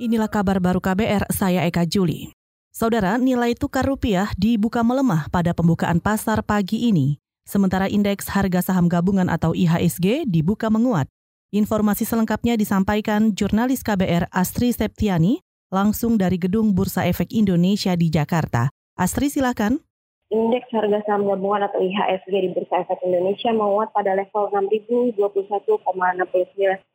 Inilah kabar baru KBR, saya Eka Juli. Saudara, nilai tukar rupiah dibuka melemah pada pembukaan pasar pagi ini. Sementara indeks harga saham gabungan atau IHSG dibuka menguat. Informasi selengkapnya disampaikan jurnalis KBR Astri Septiani langsung dari Gedung Bursa Efek Indonesia di Jakarta. Astri silakan. Indeks harga saham gabungan atau IHSG di Bursa Efek Indonesia menguat pada level 6.021,69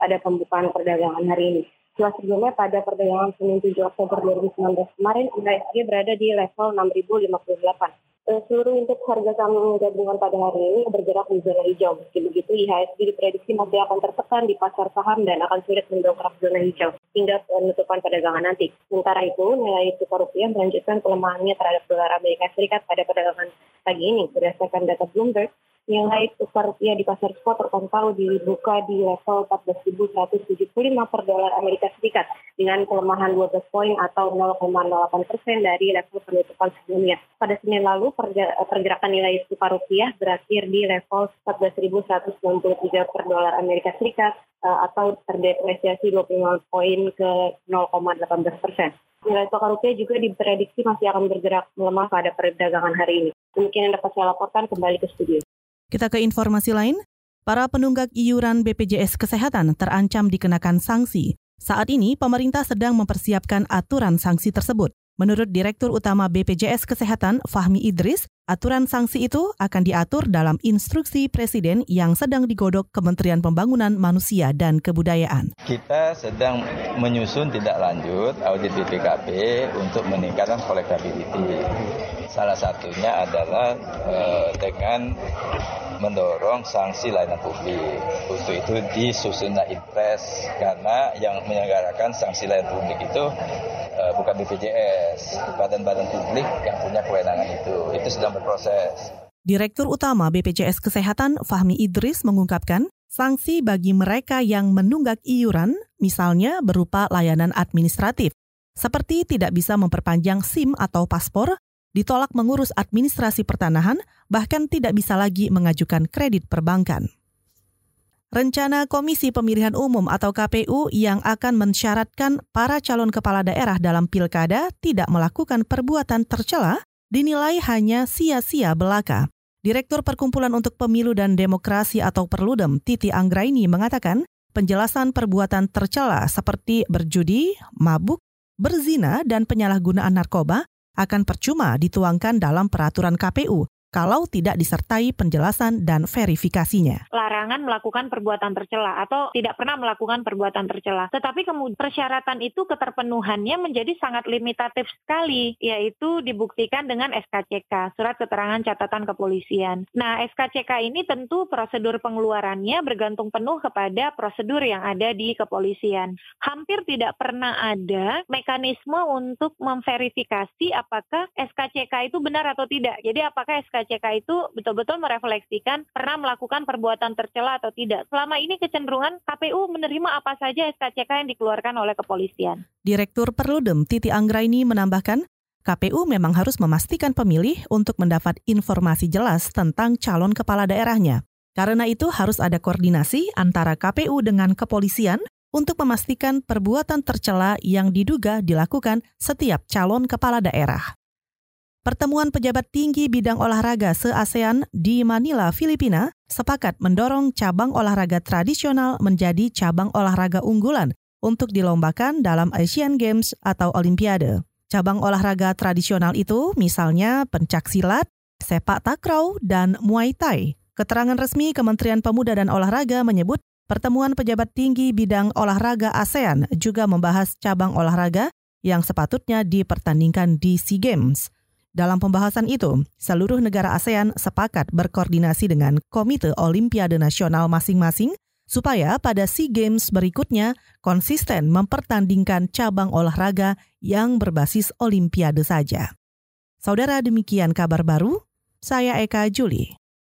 pada pembukaan perdagangan hari ini. Setelah sebelumnya pada perdagangan Senin 7 Oktober 2019 kemarin, IHSG berada di level 6.058. Eh, seluruh indeks harga saham gabungan pada hari ini bergerak di zona hijau. Meski begitu, IHSG diprediksi masih akan tertekan di pasar saham dan akan sulit mendongkrak zona hijau hingga penutupan perdagangan nanti. Sementara itu, nilai tukar rupiah melanjutkan pelemahannya terhadap dolar Amerika Serikat pada perdagangan pagi ini. Berdasarkan data Bloomberg, nilai tukar rupiah di pasar spot terpantau dibuka di level 14.175 per dolar Amerika Serikat dengan pelemahan 12 poin atau 0,08 persen dari level penutupan sebelumnya. Pada Senin lalu, pergerakan nilai tukar rupiah berakhir di level 14.193 per dolar Amerika Serikat eh, atau terdepresiasi 25 poin ke 0,18 persen. Nilai tukar rupiah juga diprediksi masih akan bergerak melemah pada perdagangan hari ini. Mungkin yang dapat saya laporkan kembali ke studio. Kita ke informasi lain. Para penunggak iuran BPJS Kesehatan terancam dikenakan sanksi. Saat ini, pemerintah sedang mempersiapkan aturan sanksi tersebut. Menurut Direktur Utama BPJS Kesehatan Fahmi Idris, aturan sanksi itu akan diatur dalam instruksi Presiden yang sedang digodok Kementerian Pembangunan Manusia dan Kebudayaan. Kita sedang menyusun tidak lanjut audit BPKP untuk meningkatkan kolektabilitas. Salah satunya adalah eh, dengan mendorong sanksi layanan publik. Untuk itu disusunlah impres karena yang menyelenggarakan sanksi layanan publik itu uh, bukan BPJS, badan-badan publik yang punya kewenangan itu. Itu sedang berproses. Direktur Utama BPJS Kesehatan Fahmi Idris mengungkapkan, sanksi bagi mereka yang menunggak iuran, misalnya berupa layanan administratif, seperti tidak bisa memperpanjang SIM atau paspor ditolak mengurus administrasi pertanahan, bahkan tidak bisa lagi mengajukan kredit perbankan. Rencana Komisi Pemilihan Umum atau KPU yang akan mensyaratkan para calon kepala daerah dalam pilkada tidak melakukan perbuatan tercela dinilai hanya sia-sia belaka. Direktur Perkumpulan untuk Pemilu dan Demokrasi atau Perludem, Titi Anggraini mengatakan, penjelasan perbuatan tercela seperti berjudi, mabuk, berzina, dan penyalahgunaan narkoba akan percuma dituangkan dalam peraturan KPU kalau tidak disertai penjelasan dan verifikasinya. Larangan melakukan perbuatan tercela atau tidak pernah melakukan perbuatan tercela. Tetapi kemudian persyaratan itu keterpenuhannya menjadi sangat limitatif sekali, yaitu dibuktikan dengan SKCK, Surat Keterangan Catatan Kepolisian. Nah, SKCK ini tentu prosedur pengeluarannya bergantung penuh kepada prosedur yang ada di kepolisian. Hampir tidak pernah ada mekanisme untuk memverifikasi apakah SKCK itu benar atau tidak. Jadi apakah SKCK SKCK itu betul-betul merefleksikan pernah melakukan perbuatan tercela atau tidak. Selama ini kecenderungan KPU menerima apa saja SKCK yang dikeluarkan oleh kepolisian. Direktur Perludem Titi Anggraini menambahkan, KPU memang harus memastikan pemilih untuk mendapat informasi jelas tentang calon kepala daerahnya. Karena itu harus ada koordinasi antara KPU dengan kepolisian untuk memastikan perbuatan tercela yang diduga dilakukan setiap calon kepala daerah. Pertemuan pejabat tinggi bidang olahraga se-ASEAN di Manila, Filipina, sepakat mendorong cabang olahraga tradisional menjadi cabang olahraga unggulan untuk dilombakan dalam Asian Games atau Olimpiade. Cabang olahraga tradisional itu misalnya pencak silat, sepak takraw, dan muay thai. Keterangan resmi Kementerian Pemuda dan Olahraga menyebut pertemuan pejabat tinggi bidang olahraga ASEAN juga membahas cabang olahraga yang sepatutnya dipertandingkan di SEA Games. Dalam pembahasan itu, seluruh negara ASEAN sepakat berkoordinasi dengan Komite Olimpiade Nasional masing-masing supaya pada SEA Games berikutnya konsisten mempertandingkan cabang olahraga yang berbasis Olimpiade saja. Saudara demikian kabar baru, saya Eka Juli.